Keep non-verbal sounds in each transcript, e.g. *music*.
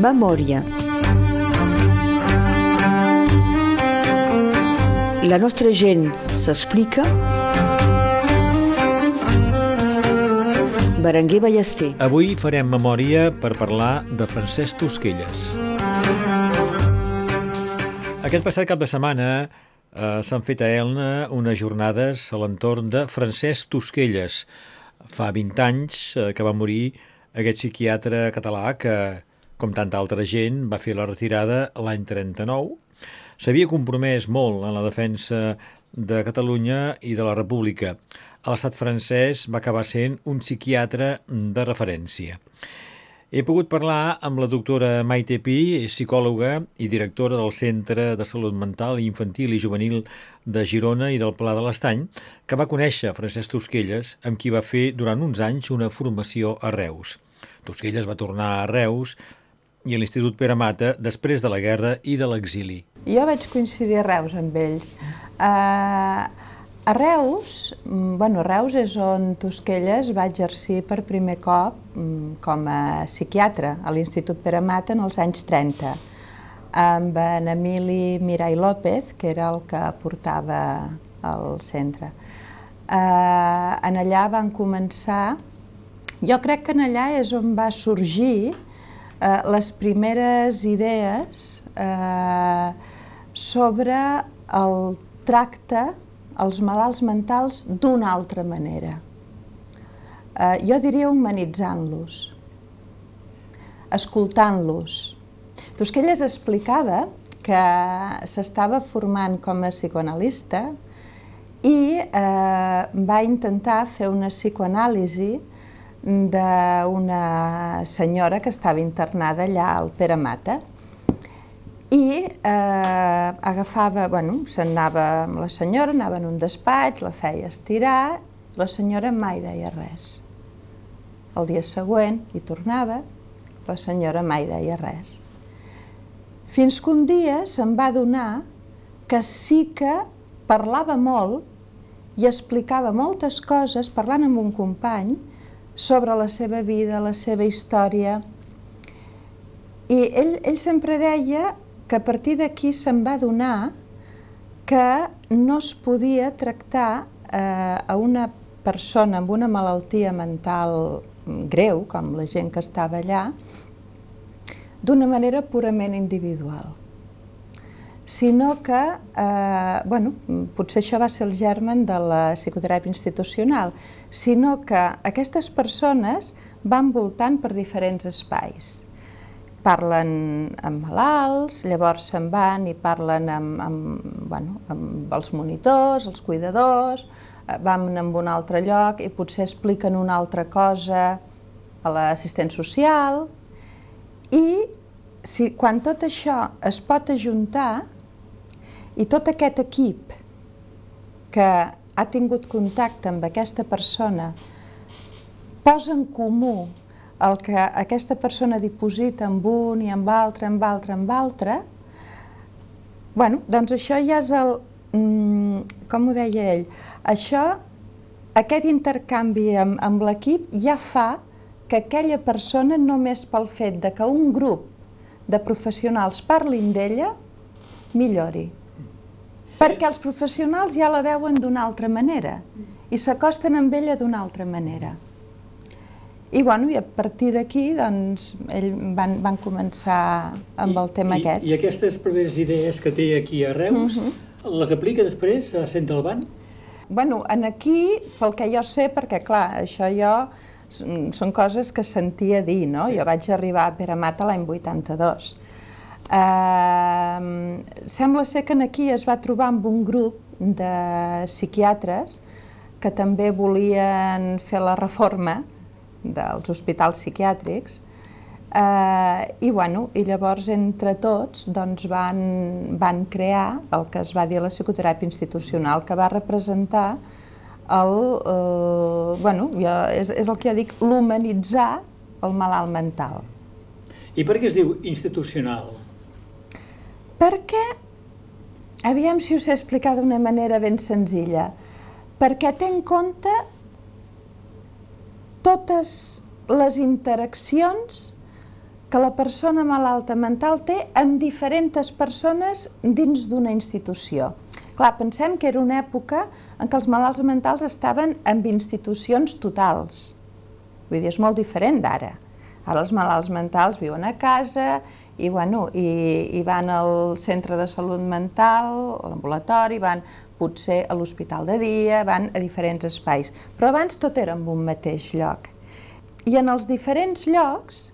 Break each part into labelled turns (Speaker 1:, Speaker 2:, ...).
Speaker 1: Memòria. La nostra gent s'explica. Berenguer Ballester.
Speaker 2: Avui farem memòria per parlar de Francesc Tosquelles. Aquest passat cap de setmana eh, s'han fet a Elna unes jornades a l'entorn de Francesc Tosquelles. Fa 20 anys eh, que va morir aquest psiquiatre català que, com tanta altra gent, va fer la retirada l'any 39. S'havia compromès molt en la defensa de Catalunya i de la República. L'estat francès va acabar sent un psiquiatre de referència. He pogut parlar amb la doctora Maite Pi, psicòloga i directora del Centre de Salut Mental Infantil i Juvenil de Girona i del Pla de l'Estany, que va conèixer Francesc Tosquelles, amb qui va fer durant uns anys una formació a Reus. Tosquelles va tornar a Reus i a l'Institut Pere Mata després de la guerra i de l'exili.
Speaker 3: Jo vaig coincidir a Reus amb ells. Uh, a Reus, mm, bueno, Reus és on Tosquelles va exercir per primer cop mm, com a psiquiatre a l'Institut Pere Mata en els anys 30 amb en Emili Mirai López, que era el que portava el centre. Eh, en allà van començar, jo crec que en allà és on va sorgir eh, les primeres idees eh, sobre el tracte els malalts mentals d'una altra manera. Eh, jo diria humanitzant-los, escoltant-los. Tosquelles explicava que s'estava formant com a psicoanalista i eh, va intentar fer una psicoanàlisi d'una senyora que estava internada allà al Pere Mata i eh, agafava, bueno, s'anava amb la senyora, anava en un despatx, la feia estirar, la senyora mai deia res. El dia següent hi tornava, la senyora mai deia res. Fins que un dia se'n va donar que sí que parlava molt i explicava moltes coses, parlant amb un company, sobre la seva vida, la seva història. I ell, ell sempre deia que a partir d'aquí se'n va donar que no es podia tractar eh, a una persona amb una malaltia mental greu, com la gent que estava allà, d'una manera purament individual sinó que, eh, bueno, potser això va ser el germen de la psicoteràpia institucional, sinó que aquestes persones van voltant per diferents espais. Parlen amb malalts, llavors se'n van i parlen amb, amb, bueno, amb els monitors, els cuidadors, eh, van en un altre lloc i potser expliquen una altra cosa a l'assistent social. I si, quan tot això es pot ajuntar i tot aquest equip que ha tingut contacte amb aquesta persona posa en comú el que aquesta persona diposita amb un i amb altre, amb altre, amb altre, bueno, doncs això ja és el... Mm, com ho deia ell? Això, aquest intercanvi amb, amb l'equip ja fa que aquella persona, només pel fet de que un grup de professionals parlin d'ella, millori. Perquè els professionals ja la veuen d'una altra manera i s'acosten amb ella d'una altra manera. I, bueno, i a partir d'aquí doncs, ell van, van començar amb I, el tema
Speaker 2: i,
Speaker 3: aquest.
Speaker 2: I aquestes primeres idees que té aquí a Reus, uh mhm. -huh. les aplica després a Centralban?
Speaker 3: Bueno, en aquí, pel que jo sé, perquè clar, això jo són coses que sentia dir, no? Sí. Jo vaig arribar a Pere Mata l'any 82. Uh, sembla ser que aquí es va trobar amb un grup de psiquiatres que també volien fer la reforma dels hospitals psiquiàtrics, eh, i, bueno, i llavors entre tots doncs, van, van crear el que es va dir la psicoteràpia institucional, que va representar el, eh, bueno, jo, és, és el que jo dic, l'humanitzar el malalt mental.
Speaker 2: I per què es diu institucional?
Speaker 3: Perquè, aviam si us he explicat d'una manera ben senzilla, perquè té en compte totes les interaccions que la persona malalta mental té amb diferents persones dins d'una institució. Clar, pensem que era una època en què els malalts mentals estaven en institucions totals. Vull dir, és molt diferent d'ara. Ara els malalts mentals viuen a casa i, bueno, i, i van al centre de salut mental, a l'ambulatori, van potser a l'hospital de dia, van a diferents espais. Però abans tot era en un mateix lloc. I en els diferents llocs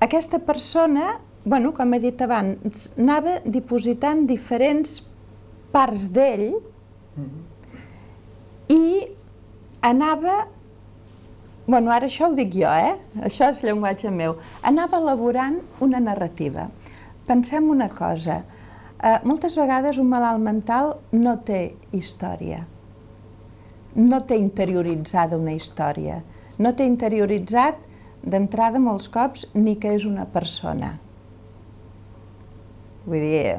Speaker 3: aquesta persona, bueno, com he dit abans, anava dipositant diferents parts d'ell mm -hmm. i anava, bueno, ara això ho dic jo, eh? Això és llenguatge meu. Anava elaborant una narrativa. Pensem una cosa, eh, moltes vegades un malalt mental no té història, no té interioritzada una història, no té interioritzat d'entrada molts cops ni que és una persona. Vull dir,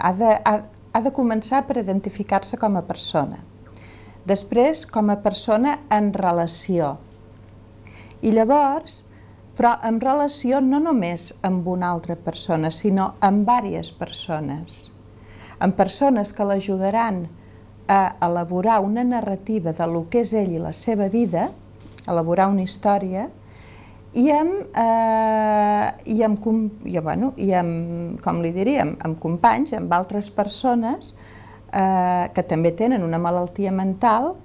Speaker 3: ha de, ha, ha de començar per identificar-se com a persona. Després, com a persona en relació. I llavors, però en relació no només amb una altra persona, sinó amb diverses persones. Amb persones que l'ajudaran a elaborar una narrativa de lo que és ell i la seva vida, elaborar una història, i amb, eh, i amb, i, bueno, i amb, com li diríem, amb companys, amb altres persones eh, que també tenen una malaltia mental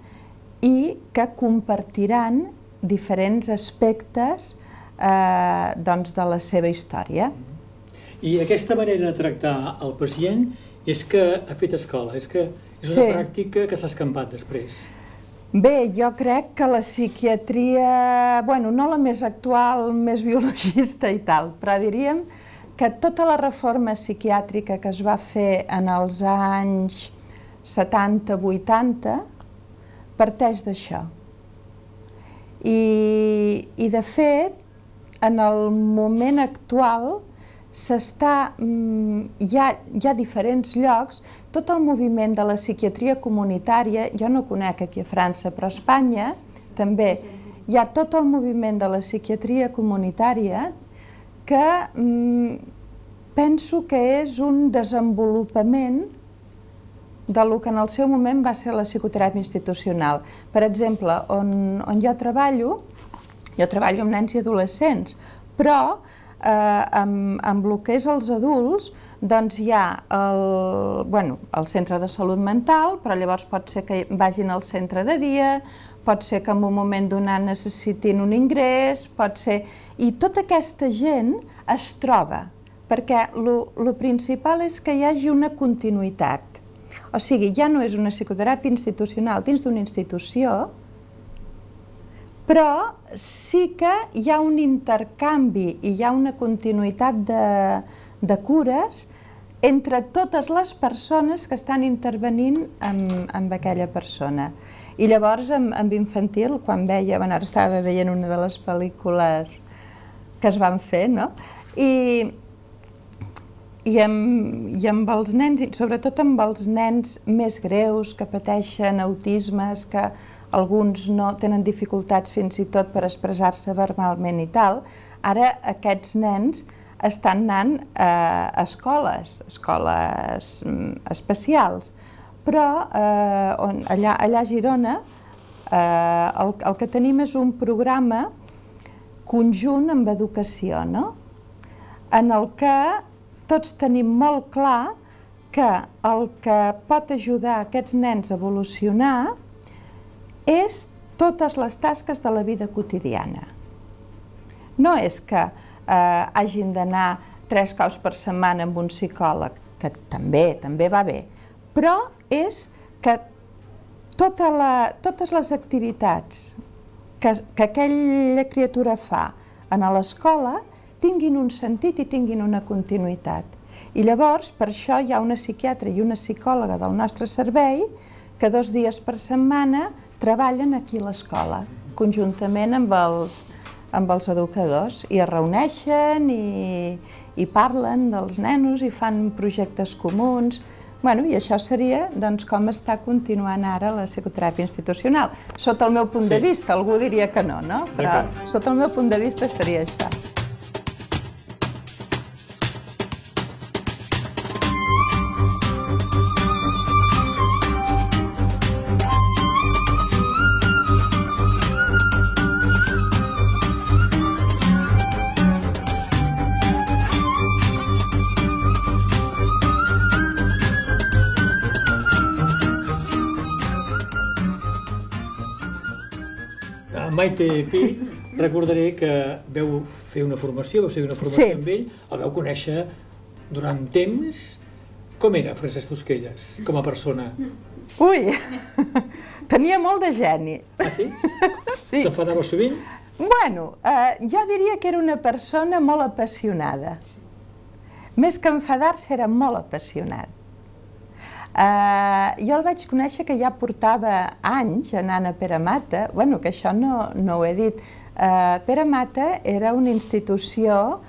Speaker 3: i que compartiran diferents aspectes eh, doncs de la seva història.
Speaker 2: I aquesta manera de tractar el pacient és que ha fet escola, és que és una sí. pràctica que s'ha escampat després.
Speaker 3: Bé, jo crec que la psiquiatria, bueno, no la més actual, més biologista i tal, però diríem que tota la reforma psiquiàtrica que es va fer en els anys 70-80 parteix d'això. I, I, de fet, en el moment actual, s'està, mm, hi, ha, hi ha diferents llocs, tot el moviment de la psiquiatria comunitària, jo no conec aquí a França, però a Espanya també hi ha tot el moviment de la psiquiatria comunitària que mm, penso que és un desenvolupament de lo que en el seu moment va ser la psicoteràpia institucional. Per exemple, on, on jo treballo, jo treballo amb nens i adolescents, però eh, amb, amb el que és els adults, doncs hi ha el, bueno, el centre de salut mental, però llavors pot ser que vagin al centre de dia, pot ser que en un moment donat necessitin un ingrés, pot ser... I tota aquesta gent es troba, perquè el principal és que hi hagi una continuïtat. O sigui, ja no és una psicoteràpia institucional dins d'una institució, però sí que hi ha un intercanvi i hi ha una continuïtat de, de cures entre totes les persones que estan intervenint amb, amb aquella persona. I llavors, amb, amb infantil, quan veia, bueno, ara estava veient una de les pel·lícules que es van fer, no? I, i amb, i amb els nens, sobretot amb els nens més greus que pateixen autismes, que alguns no tenen dificultats fins i tot per expressar-se verbalment i tal, ara aquests nens estan anant a escoles, escoles mm, especials, però eh, on, allà, allà a Girona eh, el, el que tenim és un programa conjunt amb educació, no? en el que tots tenim molt clar que el que pot ajudar aquests nens a evolucionar és totes les tasques de la vida quotidiana. No és que eh, hagin d'anar tres cops per setmana amb un psicòleg, que també, també va bé, però és que tota la, totes les activitats que, que aquella criatura fa a l'escola tinguin un sentit i tinguin una continuïtat. I llavors, per això hi ha una psiquiatra i una psicòloga del nostre servei que dos dies per setmana treballen aquí a l'escola, conjuntament amb els, amb els educadors, i es reuneixen i, i parlen dels nenos i fan projectes comuns. Bueno, I això seria doncs, com està continuant ara la psicoteràpia institucional. Sota el meu punt sí. de vista, algú diria que no, no? Però sota el meu punt de vista seria això.
Speaker 2: Maite Pi recordaré que veu fer una formació, vau seguir una formació
Speaker 3: Sí.
Speaker 2: amb ell, el vau conèixer durant temps. Com era Francesc Tosquelles, com a persona?
Speaker 3: Ui, *laughs* tenia molt de geni.
Speaker 2: Ah, sí? *laughs*
Speaker 3: Sí.
Speaker 2: S'enfadava sovint?
Speaker 3: Bueno, eh, jo diria que era una persona molt apassionada. Més que enfadar-se, era molt apassionat. Eh, jo el vaig conèixer que ja portava anys anant a Pere Mata, bueno, que això no, no ho he dit. Eh, Pere Mata era una institució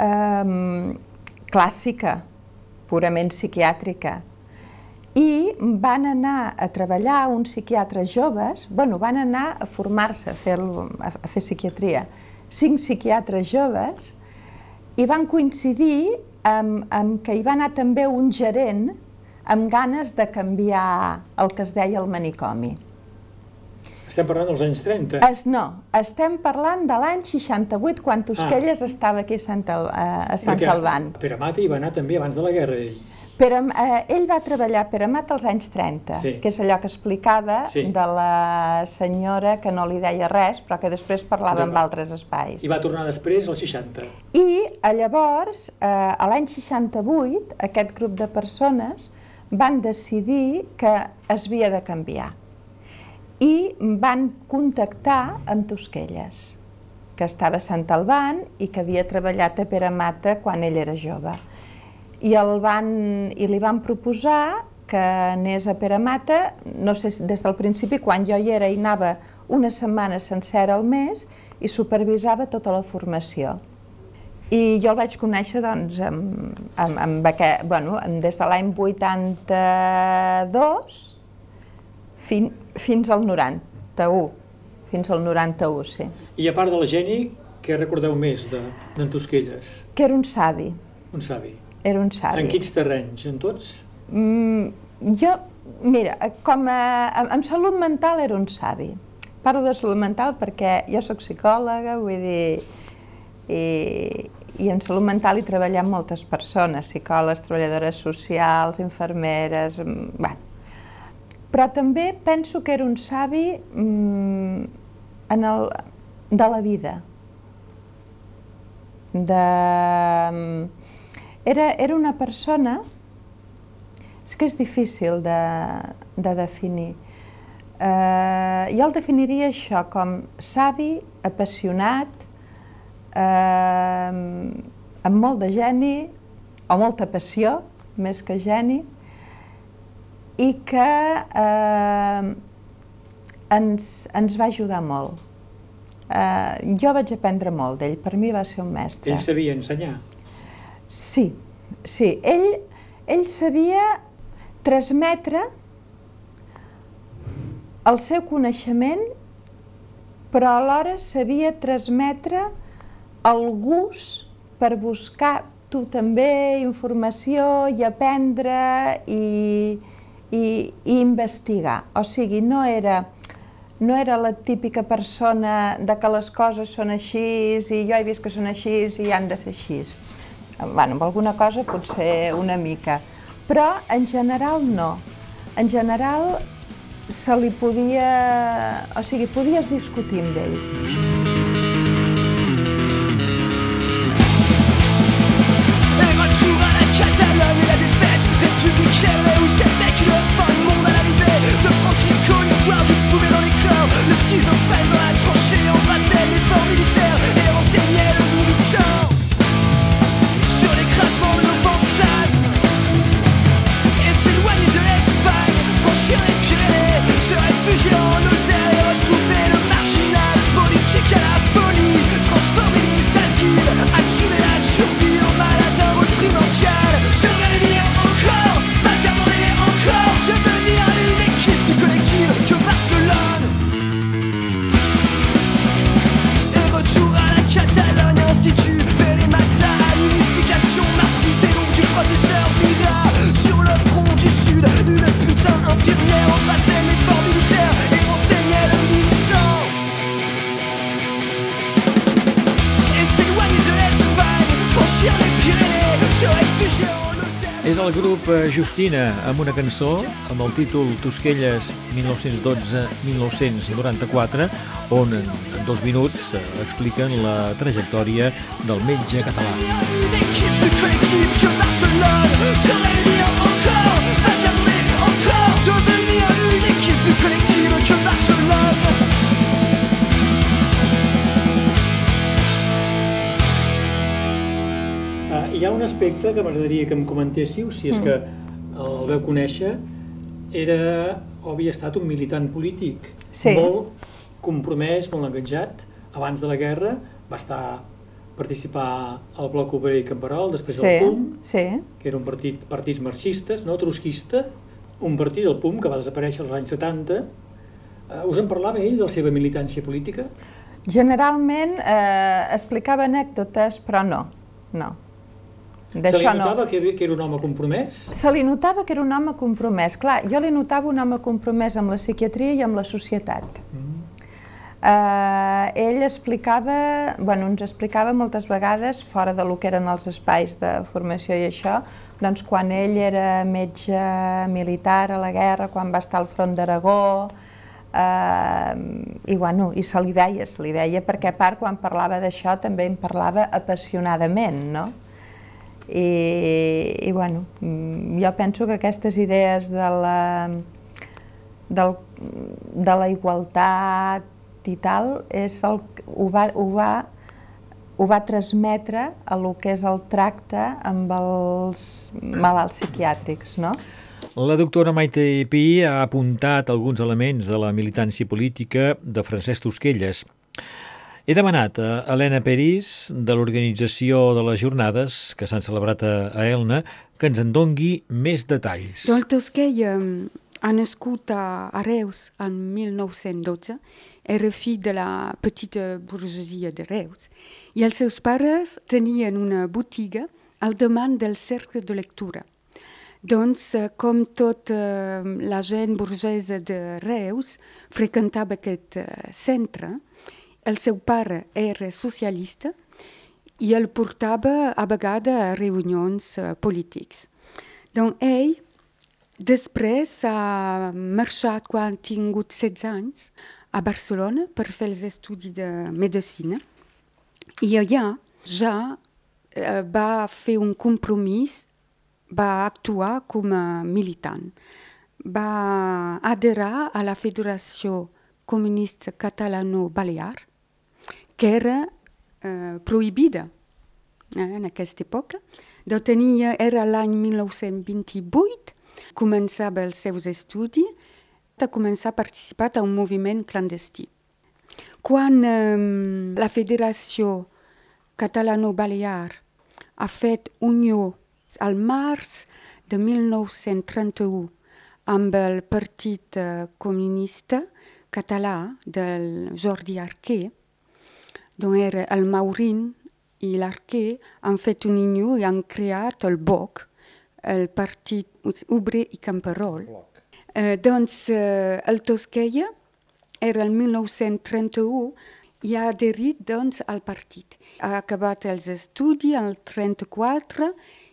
Speaker 3: eh, clàssica, purament psiquiàtrica, i van anar a treballar uns psiquiatres joves, bueno, van anar a formar-se, a, fer, a fer psiquiatria, cinc psiquiatres joves, i van coincidir amb, amb que hi va anar també un gerent amb ganes de canviar el que es deia el manicomi.
Speaker 2: Estem parlant dels anys 30.
Speaker 3: Es, no, estem parlant de l'any 68, quan Tosquelles estava aquí a Sant, Al, a, a Sant
Speaker 2: Perquè
Speaker 3: Alban.
Speaker 2: Pere Mata hi va anar també abans de la guerra, ell.
Speaker 3: Però, eh, ell va treballar a Peramat als anys 30,
Speaker 2: Sí.
Speaker 3: que és allò que explicava
Speaker 2: Sí.
Speaker 3: de la senyora que no li deia res, però que després parlava amb altres espais.
Speaker 2: I va tornar després als 60.
Speaker 3: I eh, llavors, eh, a l'any 68, aquest grup de persones van decidir que es havia de canviar i van contactar amb Tosquelles, que estava a Sant Alban i que havia treballat a Pere Mata quan ell era jove. I, el van, i li van proposar que anés a Pere Mata, no sé, si des del principi, quan jo hi era, hi anava una setmana sencera al mes i supervisava tota la formació. I jo el vaig conèixer doncs, amb, amb, amb aquest, bueno, des de l'any 82 fin, fins al 91. Fins al 91, sí.
Speaker 2: I a part del geni, què recordeu més de- d'en Tosquelles?
Speaker 3: Que era un savi,
Speaker 2: Un savi.
Speaker 3: era un savi.
Speaker 2: En quins terrenys? En tots?
Speaker 3: Mm, jo, mira, com a, amb salut mental era un savi. Parlo de salut mental perquè jo sóc psicòloga, vull dir, i, i en salut mental hi treballem moltes persones, psicòlegs, treballadores socials, infermeres, mm, bueno. Però també penso que era un savi mm, en el, de la vida. De, mm, era, era una persona és que és difícil de, de definir. Eh, jo el definiria això com savi, apassionat, eh, amb molt de geni, o molta passió, més que geni, i que eh, ens, ens va ajudar molt. Eh, jo vaig aprendre molt d'ell, per mi va ser un mestre.
Speaker 2: Ell sabia ensenyar.
Speaker 3: Sí, sí. Ell, ell sabia transmetre el seu coneixement, però alhora sabia transmetre el gust per buscar tu també informació i aprendre i, i, i investigar. O sigui, no era, no era la típica persona de que les coses són així i jo he vist que són així i han de ser així. Bueno, amb alguna cosa potser una mica, però en general no. En general se li podia... O sigui, podies discutir amb ell.
Speaker 2: Eh, Justina amb una cançó amb el títol Tosquelles 1912-1994 on en dos minuts eh, expliquen la trajectòria del metge català.
Speaker 4: Équipe plus
Speaker 2: aspecte que m'agradaria que em comentéssiu, si és que el veu conèixer, era o havia estat un militant polític
Speaker 3: Sí.
Speaker 2: molt compromès, molt enganjat. Abans de la guerra va estar participar al Bloc Obrer i Camperol, després
Speaker 3: Sí,
Speaker 2: al PUM,
Speaker 3: sí.
Speaker 2: que era un partit partits marxistes, no trotskista, un partit, el PUM, que va desaparèixer als anys 70. Uh, us en parlava ell de la seva militància política?
Speaker 3: Generalment eh, explicava anècdotes, però no, no.
Speaker 2: Se li
Speaker 3: D'això no.
Speaker 2: notava que, que era un home compromès?
Speaker 3: Se li notava que era un home compromès. Clar, jo li notava un home compromès amb la psiquiatria i amb la societat. Eh, ell explicava, bueno, ens explicava moltes vegades, fora de lo que eren els espais de formació i això, doncs quan ell era metge militar a la guerra, quan va estar al front d'Aragó, eh, i, bueno, i se li veia, se li veia, perquè a part quan parlava d'això també en parlava apassionadament, no? I, i bueno, mm, jo penso que aquestes idees de la, del, de la igualtat i tal, és el, ho, va, ho, va, ho va transmetre a lo que és el tracte amb els malalts psiquiàtrics, no?
Speaker 2: La doctora Maite Pi ha apuntat alguns elements de la militància política de Francesc Tosquelles. He demanat a Helena Peris, de l'organització de les jornades que s'han celebrat a, Elna, que ens en dongui més detalls.
Speaker 5: Doncs Tosquell eh, ha nascut a, Reus en 1912, era fill de la petita burgesia de Reus, i els seus pares tenien una botiga al davant del cercle de lectura. Doncs, eh, com tota la gent burgesa de Reus freqüentava aquest eh, centre, el seu pare era socialista i el portava a vegades a reunions eh, polítics. Doncs ell després ha marxat quan ha tingut 16 anys a Barcelona per fer els estudis de medicina i allà ja eh, va fer un compromís, va actuar com a militant. Va adherar a la Federació Comunista Catalano-Balear, que era eh, prohibida eh, en aquesta època. De tenia, era l'any 1928, començava els seus estudis, de començar a participar a un moviment clandestí. Quan eh, la Federació Catalano-Balear ha fet unió al març de 1931 amb el Partit eh, Comunista Català del Jordi Arquer, d'on era el Maurin i l'Arquer, han fet un unió i han creat el BOC, el Partit Obrer i Camperol. Eh, doncs eh, el Tosquella era el 1931 i ha adherit doncs, al partit. Ha acabat els estudis al 34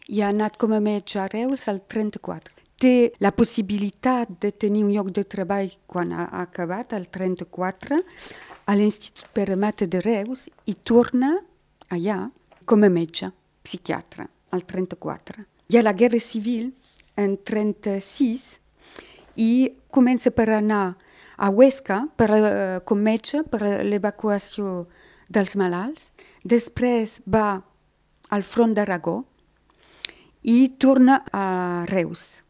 Speaker 5: i ha anat com a metge a Reus al 34. Té la possibilitat de tenir un lloc de treball quan ha acabat al 34 a l'Institut Pere Mata de Reus i torna allà com a metge, psiquiatre, al 34. Hi ha la Guerra Civil en 36 i comença per anar a Huesca per, uh, com metge per l'evacuació dels malalts. Després va al front d'Aragó i torna a Reus.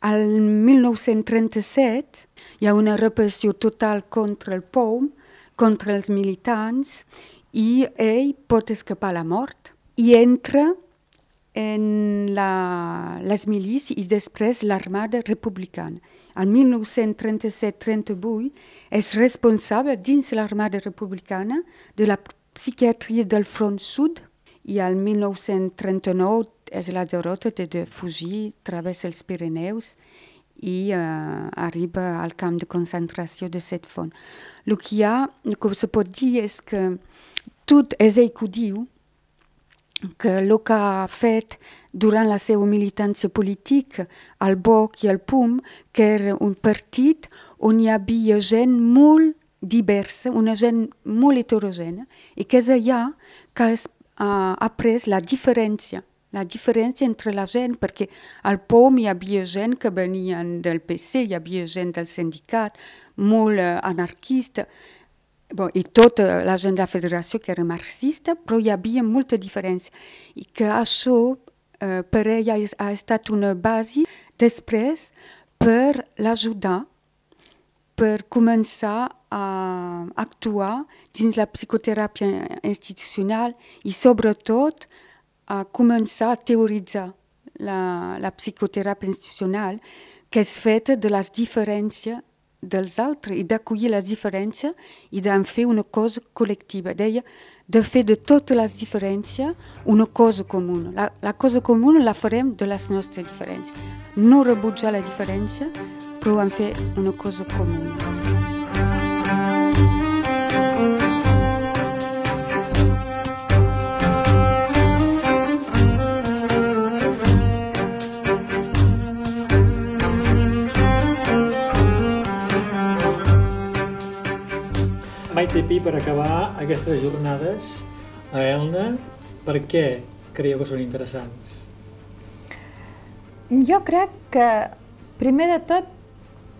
Speaker 5: Al 1937 hi ha una repressió total contra el POUM, contra els militants, i ell pot escapar a la mort i entra en la, les milícies i després l'armada republicana. En 1937-38 és responsable dins l'armada republicana de la psiquiatria del front sud i al 1939 és la derrota de, fugir, travessa els Pirineus i uh, arriba al camp de concentració de set font. El que hi ha, el que se pot dir és que tot és que diu, que el que ha fet durant la seva militància política al BOC i al PUM, que era un partit on hi havia gent molt diversa, una gent molt heterogènia, i que és allà que ha après la diferència la diferència entre la gent, perquè al POM hi havia gent que venien del PC, hi havia gent del sindicat, molt uh, anarquista, bon, i tota la gent de la federació que era marxista, però hi havia molta diferència. I que això uh, per ella ha estat una base després per l'ajudar per començar a actuar dins la psicoteràpia institucional i sobretot a començar a teoritzar la, la psicoteràpia institucional que és feta de les diferències dels altres i d'acollir les diferències i d'en fer una cosa col·lectiva. Deia de fer de totes les diferències una cosa comuna. La, la cosa comuna la farem de les nostres diferències. No rebutjar la diferència, però en fer una cosa comuna.
Speaker 2: Pi, per acabar aquestes jornades a Elna, per què creieu que són interessants?
Speaker 3: Jo crec que, primer de tot,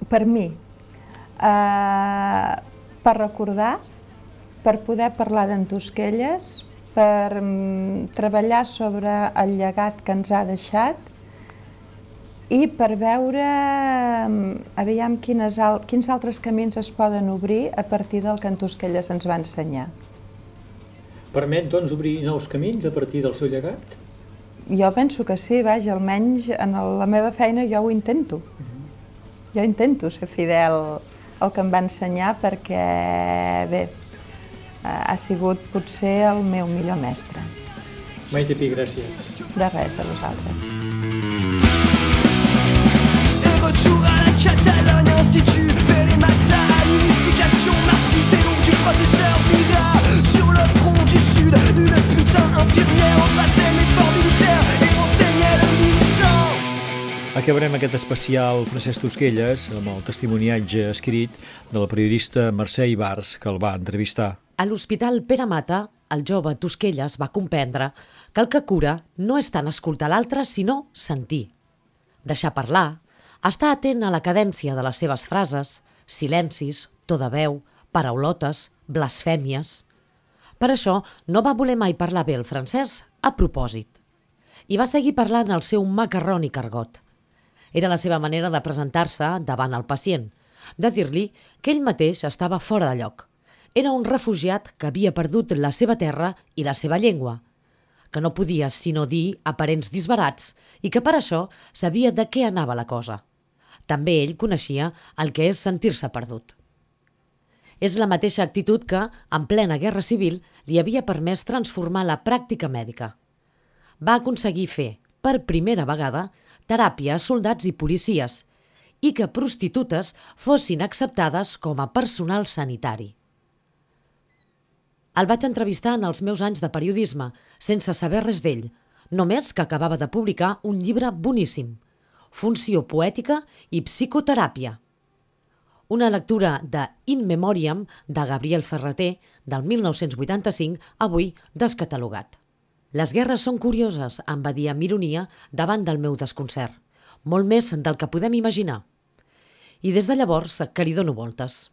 Speaker 3: per mi, eh, per recordar, per poder parlar d'entosquelles, per mm, treballar sobre el llegat que ens ha deixat i per veure mm, aviam quines, al, quins altres camins es poden obrir a partir del que en Tosquelles ens va ensenyar.
Speaker 2: Permet, doncs, obrir nous camins a partir del seu llegat?
Speaker 3: Jo penso que sí, vaja, almenys en la meva feina jo ho intento. Uh -huh. Jo intento ser fidel al que em va ensenyar perquè, bé, ha sigut potser el meu millor mestre.
Speaker 2: Maite Pi, gràcies.
Speaker 3: De res, a vosaltres.
Speaker 2: Acabarem aquest especial Francesc Tosquelles amb el testimoniatge escrit de la periodista Mercè Ibars que el va entrevistar.
Speaker 6: A l'Hospital Pere Mata, el jove Tosquelles va comprendre que el que cura no és tant escoltar l'altre, sinó sentir. Deixar parlar, està atent a la cadència de les seves frases, silencis, to de veu, paraulotes, blasfèmies. Per això no va voler mai parlar bé el francès a propòsit. I va seguir parlant el seu macarrònic argot. Era la seva manera de presentar-se davant el pacient, de dir-li que ell mateix estava fora de lloc. Era un refugiat que havia perdut la seva terra i la seva llengua, que no podia sinó dir aparents disbarats i que per això sabia de què anava la cosa. També ell coneixia el que és sentir-se perdut. És la mateixa actitud que, en plena guerra civil, li havia permès transformar la pràctica mèdica. Va aconseguir fer, per primera vegada, teràpia soldats i policies i que prostitutes fossin acceptades com a personal sanitari. El vaig entrevistar en els meus anys de periodisme, sense saber res d'ell, només que acabava de publicar un llibre boníssim – funció poètica i psicoteràpia. Una lectura de In Memoriam de Gabriel Ferreter del 1985, avui descatalogat. Les guerres són curioses, em va dir amb ironia davant del meu desconcert. Molt més del que podem imaginar. I des de llavors que li dono voltes.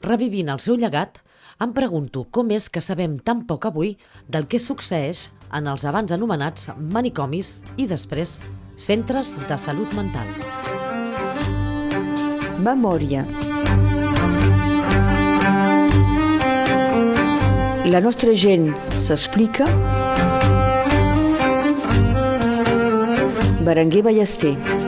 Speaker 6: Revivint el seu llegat, em pregunto com és que sabem tan poc avui del que succeeix en els abans anomenats manicomis i després Centres de Salut Mental.
Speaker 1: Memòria. La nostra gent s'explica. Berenguer Ballester.